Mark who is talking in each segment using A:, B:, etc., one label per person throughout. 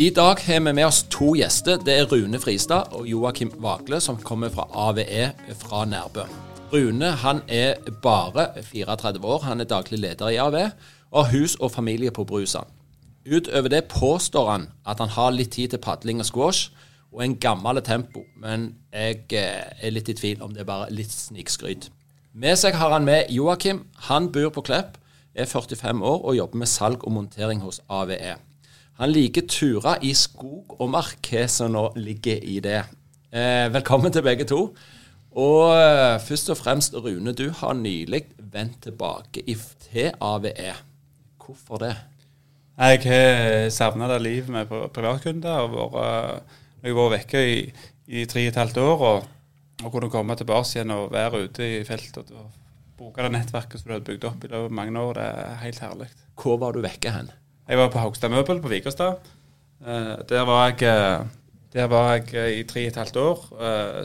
A: I dag har vi med oss to gjester. Det er Rune Fristad og Joakim Vagle, som kommer fra AVE fra Nærbø. Rune han er bare 34 år. Han er daglig leder i AVE og har hus og familie på Brusa. Utover det påstår han at han har litt tid til padling og squash og en gammel tempo, men jeg eh, er litt i tvil om det er bare litt snikskryt. Med seg har han med Joakim. Han bor på Klepp, er 45 år og jobber med salg og montering hos AVE. Han liker turer i skog og mark, hva som nå ligger i det. Eh, velkommen til begge to. Og eh, først og fremst, Rune, du har nylig vendt tilbake til AVE. Hvorfor det?
B: Jeg har savna det livet med privatkunder. og vært, Jeg har vært vekke i, i tre og et halvt år og, og kunne komme tilbake igjen og være ute i feltet og bruke det nettverket som du hadde bygd opp i løpet av mange år. Det er helt herlig.
A: Hvor var du vekke hen?
B: Jeg var på Haugstad Møbel på Vikerstad. Uh, der var jeg, der var jeg i tre og et halvt år.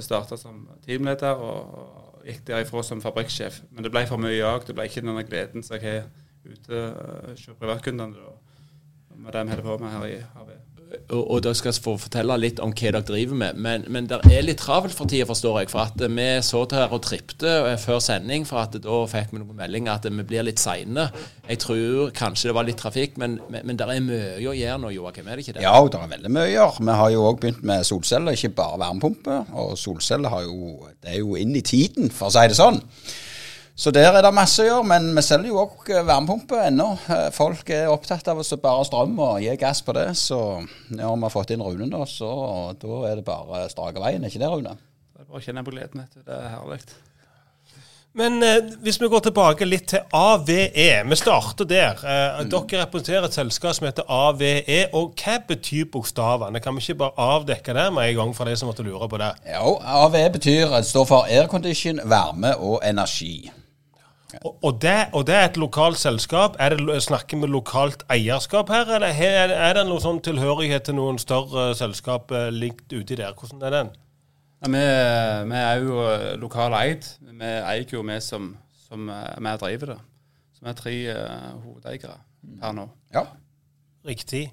B: Starta som teamleder og, gikk derifra som fabrikksjef. Men det ble for mye jag. Det ble ikke den gleden som jeg har ute hos privatkundene. Med det vi holder på med her i HV
A: og, og dere skal få fortelle litt om hva dere driver med. Men, men det er litt travelt for tida, forstår jeg. For at vi så til her og tripte eh, før sending, for at da fikk vi noen meldinger at vi blir litt seine. Jeg tror kanskje det var litt trafikk, men, men, men det er mye å gjøre nå, Joakim? Er det ikke det?
C: Ja, det er veldig mye å gjøre. Vi har jo òg begynt med solceller, ikke bare varmepumpe. Og solceller jo, det er jo inn i tiden, for å si det sånn. Så der er det masse å gjøre, men vi selger jo òg eh, varmepumpe ennå. Eh, folk er opptatt av å bare strøm og gi gass på det. Så når vi har fått inn Rune da, så da er det bare strake veien, ikke det, Rune?
B: Det er bare å kjenne på gleden, vet du. Det er herlig.
D: Men eh, hvis vi går tilbake litt til AVE. Vi starter der. Eh, mm. Dere representerer et selskap som heter AVE. og Hva betyr bokstavene? Kan vi ikke bare avdekke det med en gang for de som måtte lure på det?
C: Jo, AVE betyr, står for aircondition, varme og energi.
D: Og, og, det, og, det, er et lokalt selskap. Er det, snakker vi lokalt eierskap her, eller er, det noen sånn tilhørighet til noen større selskap eh, likt uti der? Hvordan er den?
B: Ja, vi, vi, er jo lokale eid. Vi eier jo vi som, som eh, vi driver det. Så vi er tre uh, hovedeiere per nå.
C: Ja.
D: Riktig.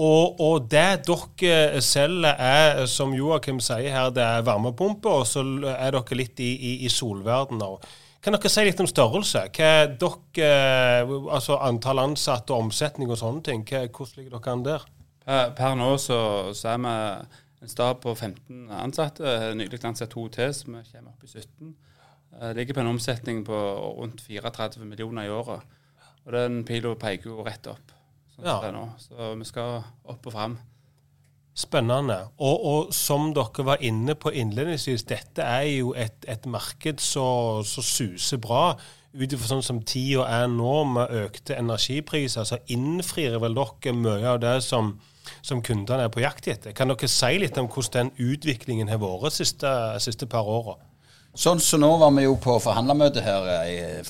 D: Og, og, det dere selger er, som Joakim sier her, det er varmepumpe, og så er dere litt i, i, i solverden òg. Kan dere si litt om størrelse? Hva dere, altså Antall ansatte og omsetning og sånne ting. Hva, hvordan ligger dere an der?
B: Per, per nå så, så, er vi en stab på 15 ansatte. Nylig ansatt to til, så vi kommer opp i 17. Det ligger på en omsetning på rundt 34 millioner i året. Og den pila peker jo rett opp. Sånn ja. Så vi skal opp og fram.
D: Spennende. Og, og, som dere var inne på innledningsvis, dette er jo et, et marked som suser bra. Ut ifra sånn som tida er nå, med økte energipriser, så innfrir vel dere mye av det som, som kundene er på jakt etter. Kan dere si litt om hvordan den utviklingen har vært de siste, siste par åra?
C: Sånn så Nå var vi jo på forhandlermøte her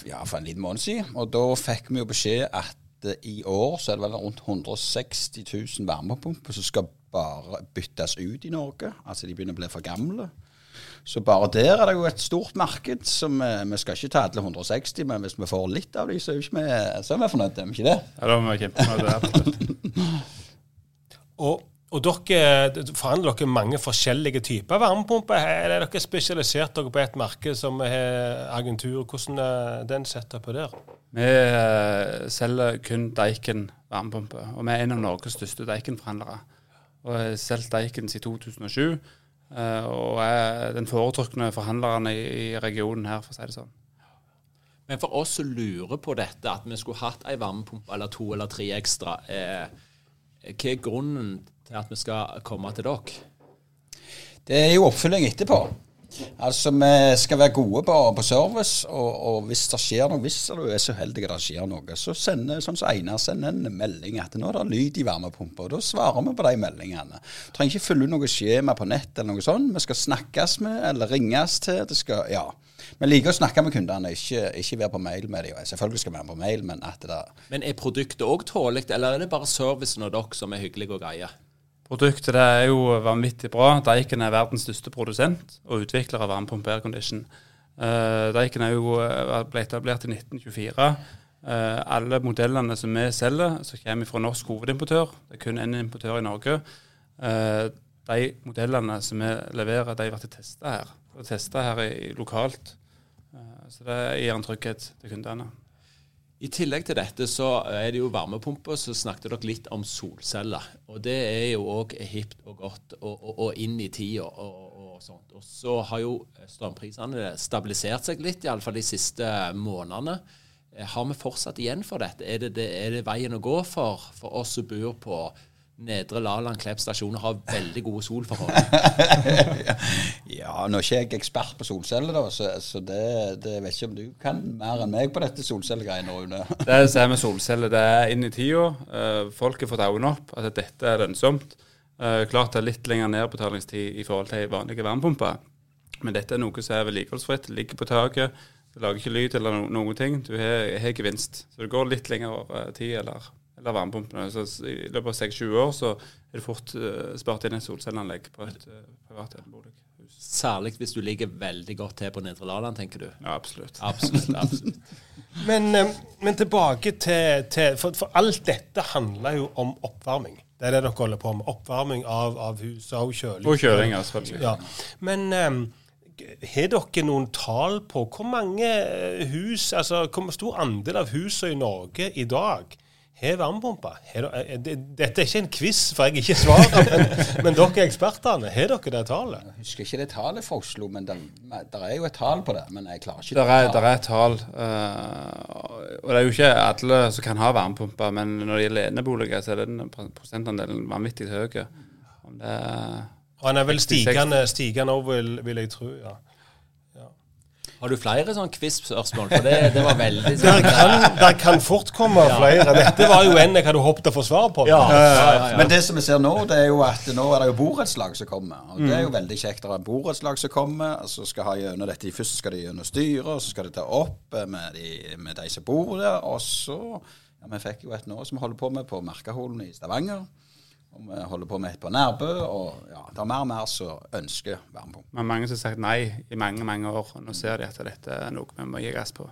C: ja, for en liten måned siden. og Da fikk vi jo beskjed at i år så er det vel rundt 160 000 varmepumper som skal bare byttes ut i Norge. Altså de begynner å bli for gamle. Så bare der er det jo et stort marked. som Vi, vi skal ikke ta alle 160, men hvis vi får litt av dem, så er, vi, så er vi fornøyde, er vi ikke det?
B: Ja, da er vi kjempefornøyde.
D: og, og dere forhandler dere mange forskjellige typer varmepumper. Er dere spesialisert dere på et marked som har agentur? Hvordan er den på der?
B: Vi eh, selger kun Deichen varmepumpe, og vi er en av Norges største Daiken-forhandlere og har solgt Daiken siden 2007. Og er den foretrukne forhandleren i, regionen her, for å si det sånn.
A: Men for oss som lurer på dette, at vi skulle hatt ei varmepumpe eller to eller tre ekstra, eh, hva er grunnen til at vi skal komme til dere?
C: Det er jo oppfølging etterpå. Altså, Vi skal være gode på, på service, og, og, hvis det skjer noe, hvis du er så heldig at det skjer noe, så sender sånn som Einar sender en melding at nå er det lyd i varmepumpa. Da svarer vi på de meldingene. Trenger ikke ut noe skjema på nett eller noe sånt. Vi skal snakkes med eller ringes til. Det skal, ja. Vi liker å snakke med kundene, ikke, ikke være på mail med dem. Selvfølgelig skal vi være på mail, men at det
A: Men er produktet òg tålelig, eller er det bare servicen og dere som er hyggelige og greie?
B: Produktet er jo vanvittig bra. Daikin er verdens største produsent og utvikler av varmepumpe aircondition. Uh, jo, uh, ble etablert i 1924. Uh, alle modellene som vi selger, som kommer fra norsk hovedimportør, det er kun én importør i Norge, uh, de modellene som vi leverer, de blir testa her. Testa her i, lokalt. Uh, så det gir en trygghet til kundene.
A: I tillegg til dette så er det jo varmepumper, så snakket dere litt om solceller. Og det er jo òg hipt og godt og, og, og, inn i tida og, og sånt. Og så har jo strømprisene stabilisert seg litt, iallfall de siste månedene. Har vi fortsatt igjen for dette? Er det, det, er det veien å gå for, for oss som bor på Nedre Laland Klepp stasjon har veldig gode solforhold.
C: ja, nå er ikke jeg ekspert på solceller, da, så, så det, det, vet ikke om du kan mer enn meg på dette solcellegreiene, Rune.
B: det som er med solceller, det er inn i tida. Uh, folk har fått øynene opp at dette er lønnsomt. Uh, klart det er litt lengre nedbetalingstid i forhold til vanlige varmepumper, men dette er noe som er vedlikeholdsfritt. Ligger på taket. Det lager ikke lyd eller no noen ting. Du har, gevinst. Så det går litt lengre uh, tid eller eller varmepumpene. Så I løpet av 6-20 år så er det fort uh, spart inn et solcelleanlegg på et uh, privat bolighus.
A: Særlig hvis du ligger veldig godt til på Nedre Laland, tenker du?
B: Ja, absolutt.
A: Absolutt, absolutt.
D: men, uh, men, tilbake til, til for, for, alt dette handler jo om oppvarming. Det er det dere holder på med. Oppvarming av, av huset og kjøling.
B: Og kjøling, selvfølgelig.
D: Ja. Men um, har dere noen tall på hvor mange hus, altså hvor stor andel av husene i Norge i dag har varmepumpe? Dette er ikke en quiz, for jeg ikke svarer, men, men dere er ekspertene. Har dere det tallet?
C: Jeg husker ikke det tallet for Oslo, men det, er jo et tall på det. Men jeg klarer ikke
B: det. Er, det er et tall. Uh, og det er jo ikke alle som kan ha varmepumpe, men når det gjelder eneboliger, så er den prosentandelen vanvittig høy. Om det
D: er og han er vel stigende, stigende over, vil, vil jeg tro. ja.
A: Har du flere sånne quiz-spørsmål? For det, det, var veldig
D: sånn, der, kan, der kan fort komme ja. flere. Dette var jo en jeg hadde håpet å få svar på.
C: Ja. Ja, Men det som vi ser nå, det er jo at nå er det jo borettslag som kommer. Og Det er jo mm. veldig kjekt. Det er borettslag som kommer, og så skal ha gjennom dette. Først skal de gjennom styret, og så skal de ta opp med de, med de som bor der. Og så ja, Vi fikk jo et nå som vi holder på med på Merkaholen i Stavanger. Og vi holder på med et på Nærbø, og ja, det er mer og mer som ønsker varmepumpe.
B: Men mange som har sagt nei i mange mange år, og nå ser de at dette er noe vi må gi gass på.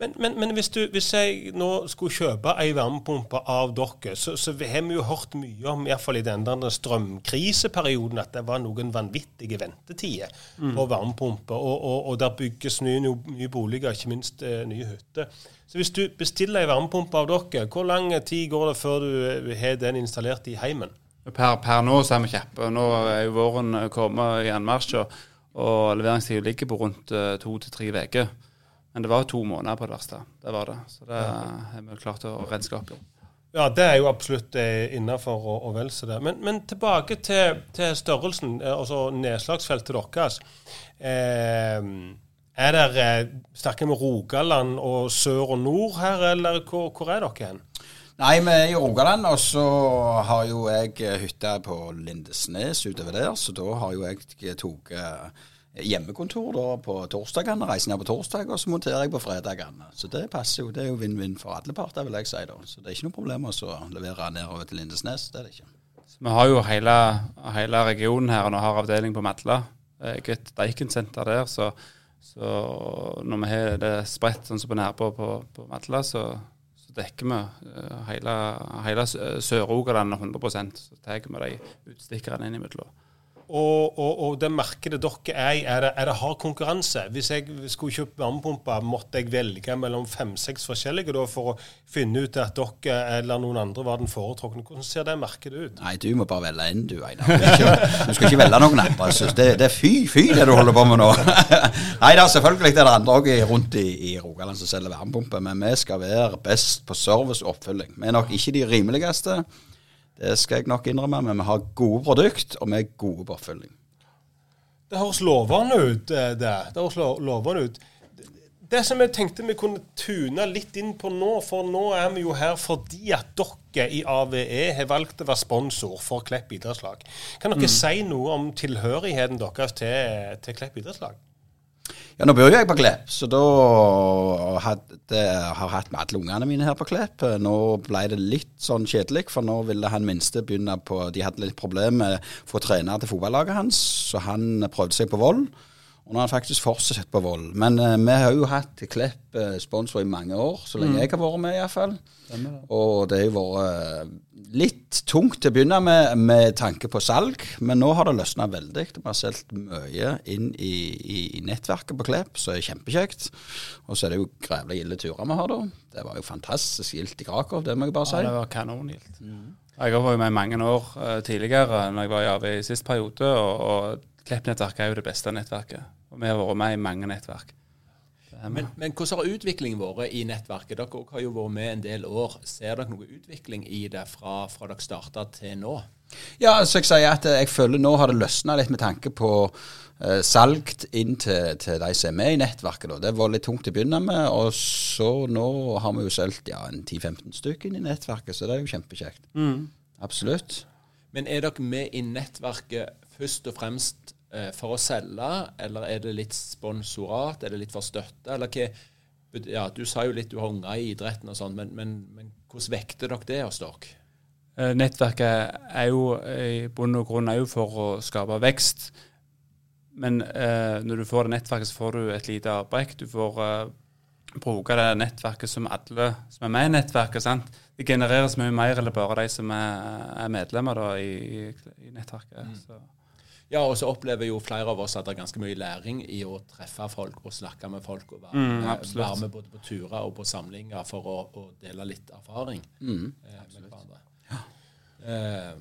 D: Men, men, men hvis, du, hvis, jeg nå skulle kjøpe ei varmepumpe av dere, så, så har vi jo hørt mye om, iallfall i den strømkriseperioden, at det var noen vanvittige ventetider mm. på varmepumper. Og, og, og, der bygges nye, nye boliger, ikke minst eh, nye hytter. Så hvis du bestiller ei varmepumpe av dere, hvor lang tid går det før du eh, har den installert i heimen?
B: Per, per nå så er vi kjappe. Nå er jo våren kommet i anmarsj, og, og leveringstida ligger på rundt uh, to til tre uker. Men det var to måneder på det verste. Det var det. Så det har vi klart å renske opp i.
D: Ja, det er jo absolutt eh, innafor og, og vel så det. Men, men tilbake til, til, størrelsen, eh, altså nedslagsfeltet deres. Eh, er dere eh, Snakker vi Rogaland og sør og nord her, eller hvor, hvor er dere hen?
C: Nei, vi er i Rogaland, og så har jo jeg hytte på Lindesnes utover der. Så da har jo jeg tatt hjemmekontor da på torsdagene. Reiser ned på torsdag, og så monterer jeg på fredagene. Så det passer jo. Det er jo vinn-vinn for alle parter, vil jeg si. da. Så det er ikke noe problem å levere nedover til Lindesnes. Det er det ikke.
B: Så vi har jo hele, hele regionen her, og nå har avdeling på Madla. er et deikensenter der. Så, så, når vi har det spredt sånn som på nærpå på, på Madla, så, så dekker vi uh, hele, hele Sør-Rogaland 100% Så tar vi de utstikkerne innimellom.
D: Og, og, og det markedet dere er i, er det, er det hard konkurranse? Hvis jeg skulle kjøpt varmepumpe, måtte jeg velge mellom fem-seks forskjellige da, for å finne ut at dere eller noen andre var den foretrukne. Hvordan ser det markedet ut?
C: Nei, du må bare velge én, du, Einar. Du skal ikke- velge noen andre. Det, det er fy, fy det du holder på med nå. Nei da, selvfølgelig er det andre òg rundt i, i Rogaland som selger varmepumper, men vi skal være best på service og oppfølging. Vi er nok ikke de rimeligste. Det skal jeg nok innrømme, men vi har gode produkt, og vi er gode på oppfølging.
D: Det høres lovende ut, eh, det. Det høres lovende ut. Det som jeg tenkte vi kunne tune litt inn på nå, for nå er vi jo her fordi at dere i AVE har valgt å være sponsor for Klepp idrettslag. Kan dere si noe om tilhørigheten deres til, til Klepp idrettslag?
C: Ja, nå bor jo jeg på Klepp, så da hadde, har hatt med alle ungene mine her på Klepp. Nå ble det litt sånn kjedelig, for nå ville han minste begynne på De hadde litt problemer med å få trener til fotballaget hans, så han prøvde seg på Vold. Og nå har han faktisk fortsatt på Vold. Men eh, vi har jo hatt Klepp eh, sponsor i mange år, så lenge jeg har vært med iallfall. Og det har jo vært eh, litt tungt til å begynne med, med tanke på salg, men nå har det løsna veldig. Vi har solgt mye inn i, i, i nettverket på Klepp, så er det kjempekjekt. Og så er det jo grævlig gilde turer vi har da. Det var jo fantastisk gildt i Krakow, det må jeg bare si.
B: Ja, det var kanongildt. Jeg har vært med i mange år tidligere, når jeg var i AV i sist periode. Og, og Klepp-nettverket er jo det beste nettverket. Og vi har vært med i mange nettverk. Er.
A: Men, men hvordan har utviklingen vært i nettverket? Dere har jo vært med en del år. Ser dere noe utvikling i det fra, fra dere starta til nå?
C: Ja, så jeg sier at jeg føler nå har det løsna litt med tanke på eh, salg inn til, til de som er med i nettverket. Da. Det var litt tungt å begynne med, og så nå har vi jo solgt ja, 10-15 stykker inn i nettverket, så det er jo kjempekjekt. Absolutt.
A: Men er dere med i nettverket først og fremst for å selge, eller er det litt sponsorat, er det litt for støtte, eller hva? Ja, du sa jo litt du har unger i idretten og sånn, men, men, men hvordan vekter dere det hos dere?
B: Eh, Nettverket er jo i bunn og grunn er jo for å skape vekst. Men eh, når du får det nettverket, så får du et lite avbrekk. Du får eh, bruke det nettverket som alle som er med i nettverket. sant? Det genereres mye mer eller bare de som er, er medlemmer da, i, i, nettverket. Så.
A: Ja, og så opplever jo flere av oss at det er ganske mye læring i å treffe folk og snakke med folk og være,
B: Mm,
A: med- være med både på turer og på samlinger for å, å dele litt erfaring
C: Mm.
A: eh, med hverandre. Eh,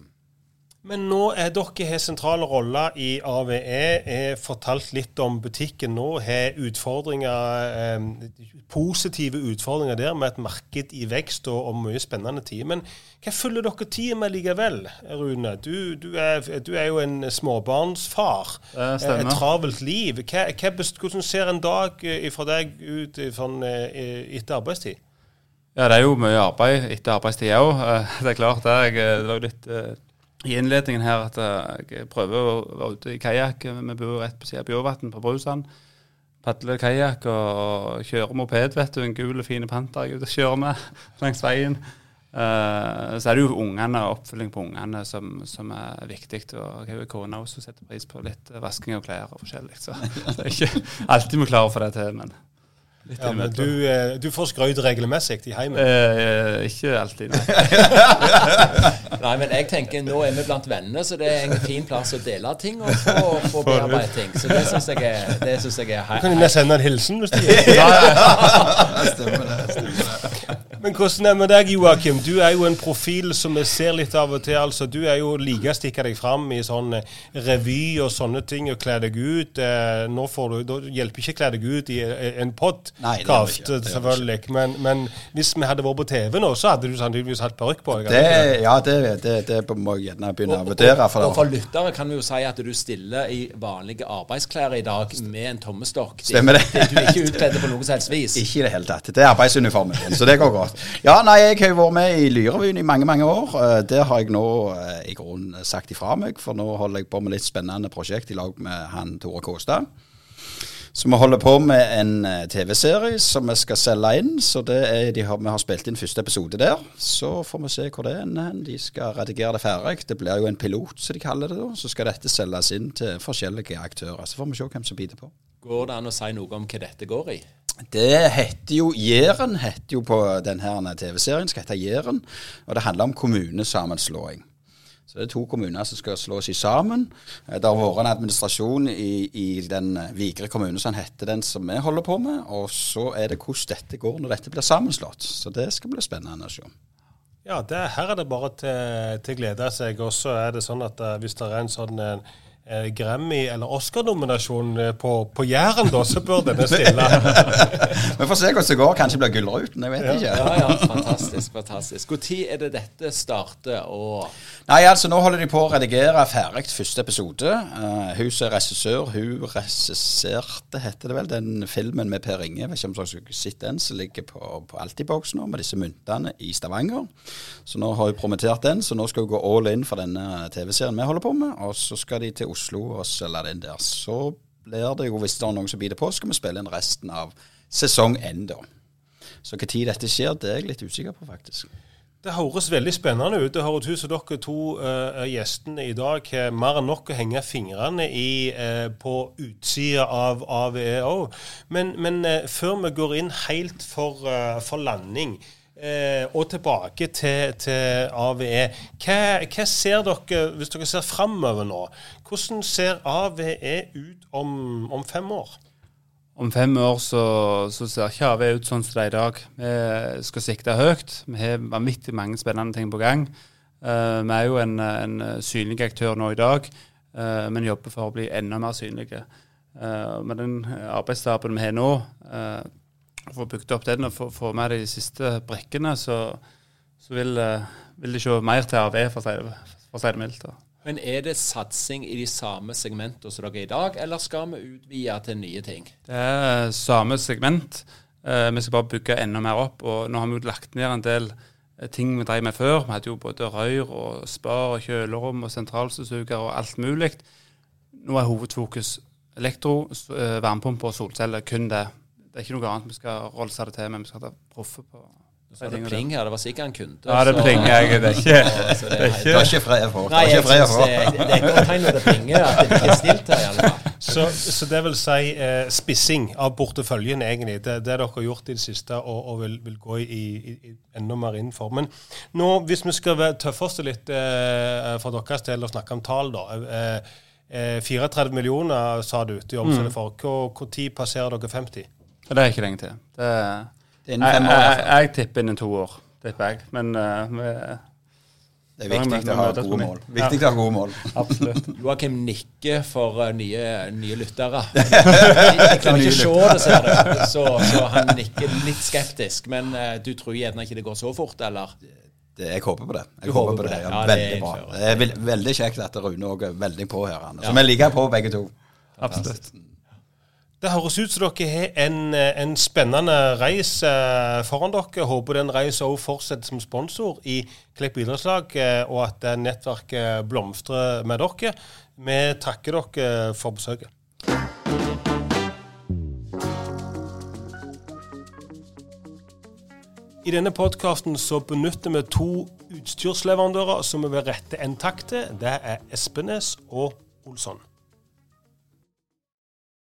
D: Men nå er dere har sentrale roller i AVE. Er fortalt litt om butikken nå. Har utfordringer, eh, positive utfordringer der med et marked i vekst og, og mye spennende tider. Men hva følger dere tida med likevel, Rune? Du, du, er, du er jo en småbarnsfar. Eh. Et travelt liv. Hva, hva, hvordan ser en dag eh, fra deg ut eh, sånn, etter arbeidstid?
B: Ja, det er jo mye arbeid etter arbeidstid òg. Det er klart det. Jeg, det var litt i innledningen her at eh, jeg prøver å være ute i kajakk. Vi bor rett på siden av Bjørvatn på Brusand. Padler kajakk og kjører moped, vet du. En gul fin panter jeg er kjører med langs veien. Uh, så er det jo ungene og oppfølging på ungene som, som er viktig. Og jeg har jo en kone også setter pris på litt eh, vasking av klær og forskjellig. Så det er ikke alltid vi klarer å få det til, men
D: Ja, men du, eh, du får skryt regelmessig i heimen.
B: Eh, ikke alltid, nei.
A: Nei, men jeg tenker nå er vi blant venner, så det er en fin plass å dele ting og få, få bearbeide ting. Så det syns jeg er, det synes jeg er
D: Du kan jo sende en hilsen hvis du vil. Men hvordan er det med deg, Joakim? Du er jo en profil som vi ser litt av og til. altså. Du er jo like å stikke deg fram i sånn eh, revy og sånne ting og kle deg ut. Eh, Nå får du, Da hjelper ikke å kle deg ut i eh, en podkast, selvfølgelig. Men, men hvis vi hadde vært på TV nå, så hadde du sannsynligvis hatt parykk på.
C: Det, ja, det, det, det må jeg gjerne begynne å vurdere. For
A: og for lyttere kan vi jo si at du stiller i vanlige arbeidsklær i dag med en tommestokk.
C: Stemmer det.
A: Du er ikke utkledd på noe som helst vis.
C: Ikke i det hele tatt. Det er arbeidsuniformen din, så det går godt. Ja, nei, jeg har jo vært med i Lyrevyen i mange, mange år. Eh, Det har jeg nå eh, i grunnen sagt ifra meg, for nå holder jeg på med litt spennende prosjekt i lag med han Tore Kåstad. Så vi holder på med en eh, TV-serie som vi skal selge inn. Så er, har, vi har spilt inn første episode der. Så får vi se hvor det ender. De skal redigere det ferdig. Det blir jo en pilot, som de kaller det da. Så skal dette selges inn til forskjellige aktører. Så får vi se hvem som biter på.
A: Går det an å si noe om hva dette går i?
C: Det heter jo Jæren heter jo på denne TV-serien, skal hete Jæren. Og det handler om kommunesammenslåing. Så det er to kommuner som skal slå seg sammen. Eh, Det har vært en administrasjon i, i den eh, Vigre kommune som heter den som vi holder på med. Og så er det hvordan dette går når dette blir sammenslått. Så det skal bli spennende å se.
D: Ja, det, her er det bare til, til glede seg. Og så er det sånn at eh, hvis det er en sånn Grammy- eller Oscar-nominasjon eh, på, på Jæren, da, så bør denne stille.
C: Vi får se hvordan det går. Kanskje blir Gullruten. Jeg vet ikke.
A: Ja, ja, fantastisk. fantastisk. Når er det dette starter å
C: Nei, altså nå holder de på å redigere ferdig første episode. Uh, hun som er regissør, hun regisserte, heter det vel, den filmen med Per Inge. Jeg vet ikke om dere har sett den, som ligger på, på Altibox nå, med disse myntene i Stavanger. Så nå har hun promotert den, så nå skal hun gå all in for denne TV-serien vi holder på med. Og så skal de til Oslo og selge den der. Så blir det jo, hvis det er noen som biter på, skal vi spille inn resten av sesong én, da. Så tid dette skjer, det er jeg litt usikker på, faktisk.
D: Det høres veldig spennende ut. Det høres ut som dere to uh, gjestene i dag har mer enn nok å henge fingrene i uh, på utsida av AVE òg. Men, men uh, før vi går inn helt for, for landing og tilbake til, til AVE, hva, hva, ser dere, hvis dere ser framover nå, hvordan ser AVE ut om, om fem år?
B: Om fem år så, så ser ikke AVE ut sånn som det er i dag. Vi skal sikte høyt. Vi har vanvittig mange spennende ting på gang. Uh, vi er jo en, en, synlig aktør nå i dag, uh, men jobber for å bli enda mer synlige. Uh, med den arbeidsstaben vi har nå, få bygd opp den og få, få med de siste brikkene, så, så vil, vil, det se mer til AV, for å si det, mildt.
A: Men er det satsing i de samme segmentene som dere er i dag, eller skal vi utvide til nye ting?
B: Det er samme segment. Eh, vi skal bare bygge enda mer opp. Og nå har vi jo lagt ned en del ting vi drev med før. Vi hadde jo både røyr og spar og kjølerom og sentralstøvsuger og alt mulig. Nå er hovedfokus elektro, varmepumpe og solceller. Kun det. Det er ikke noe annet vi skal rollse det til, men vi skal ta proffe på
A: så det pling her, det var sikkert en kunde.
B: Ja, det plinger jeg. Det er ikke
C: det, er ikke, det er ikke fred for.
A: Nei, jeg synes det, det er et godt tegn når det plinger, at det ikke er stilt her i alle fall.
D: Så, så det vil si eh, spissing av porteføljen, egentlig. Det, det dere har gjort i det siste, og, og vil, vil, gå i, i, i, enda mer inn for. Men nå, hvis vi skal tøffe oss litt eh, for deres del og snakke om tall, da. Eh, 34 millioner, sa du, til omsetning for. Når passerer dere 50?
B: Det er ikke lenge til. Det er jeg, jeg, jeg, tipper innen to år, tipper jeg. Men uh, vi,
C: det er viktig å ha gode mål. Viktig å ha gode mål.
B: Absolutt.
A: Joakim nikker for uh, nye, nye lyttere. Jeg, jeg klarer ikke å se det, ser du. Så, så, han nikker litt skeptisk. Men uh, du tror gjerne ikke det går så fort, eller?
C: Det, jeg håper på det. Jeg du håper på det. Ja, veldig det bra. Det er veldig kjekt at Rune òg er veldig på her. Så ja. vi ligger på begge to.
B: Absolutt.
D: Det høres ut som dere har en, en spennende reis eh, foran dere. Håper den reisen òg fortsetter som sponsor i Klepp idrettslag, eh, og at nettverket blomstrer med dere. Vi takker dere for besøket. I denne podkasten benytter vi to utstyrsleverandører som vi vil rette en takk til. Det er Espenes og Olsson.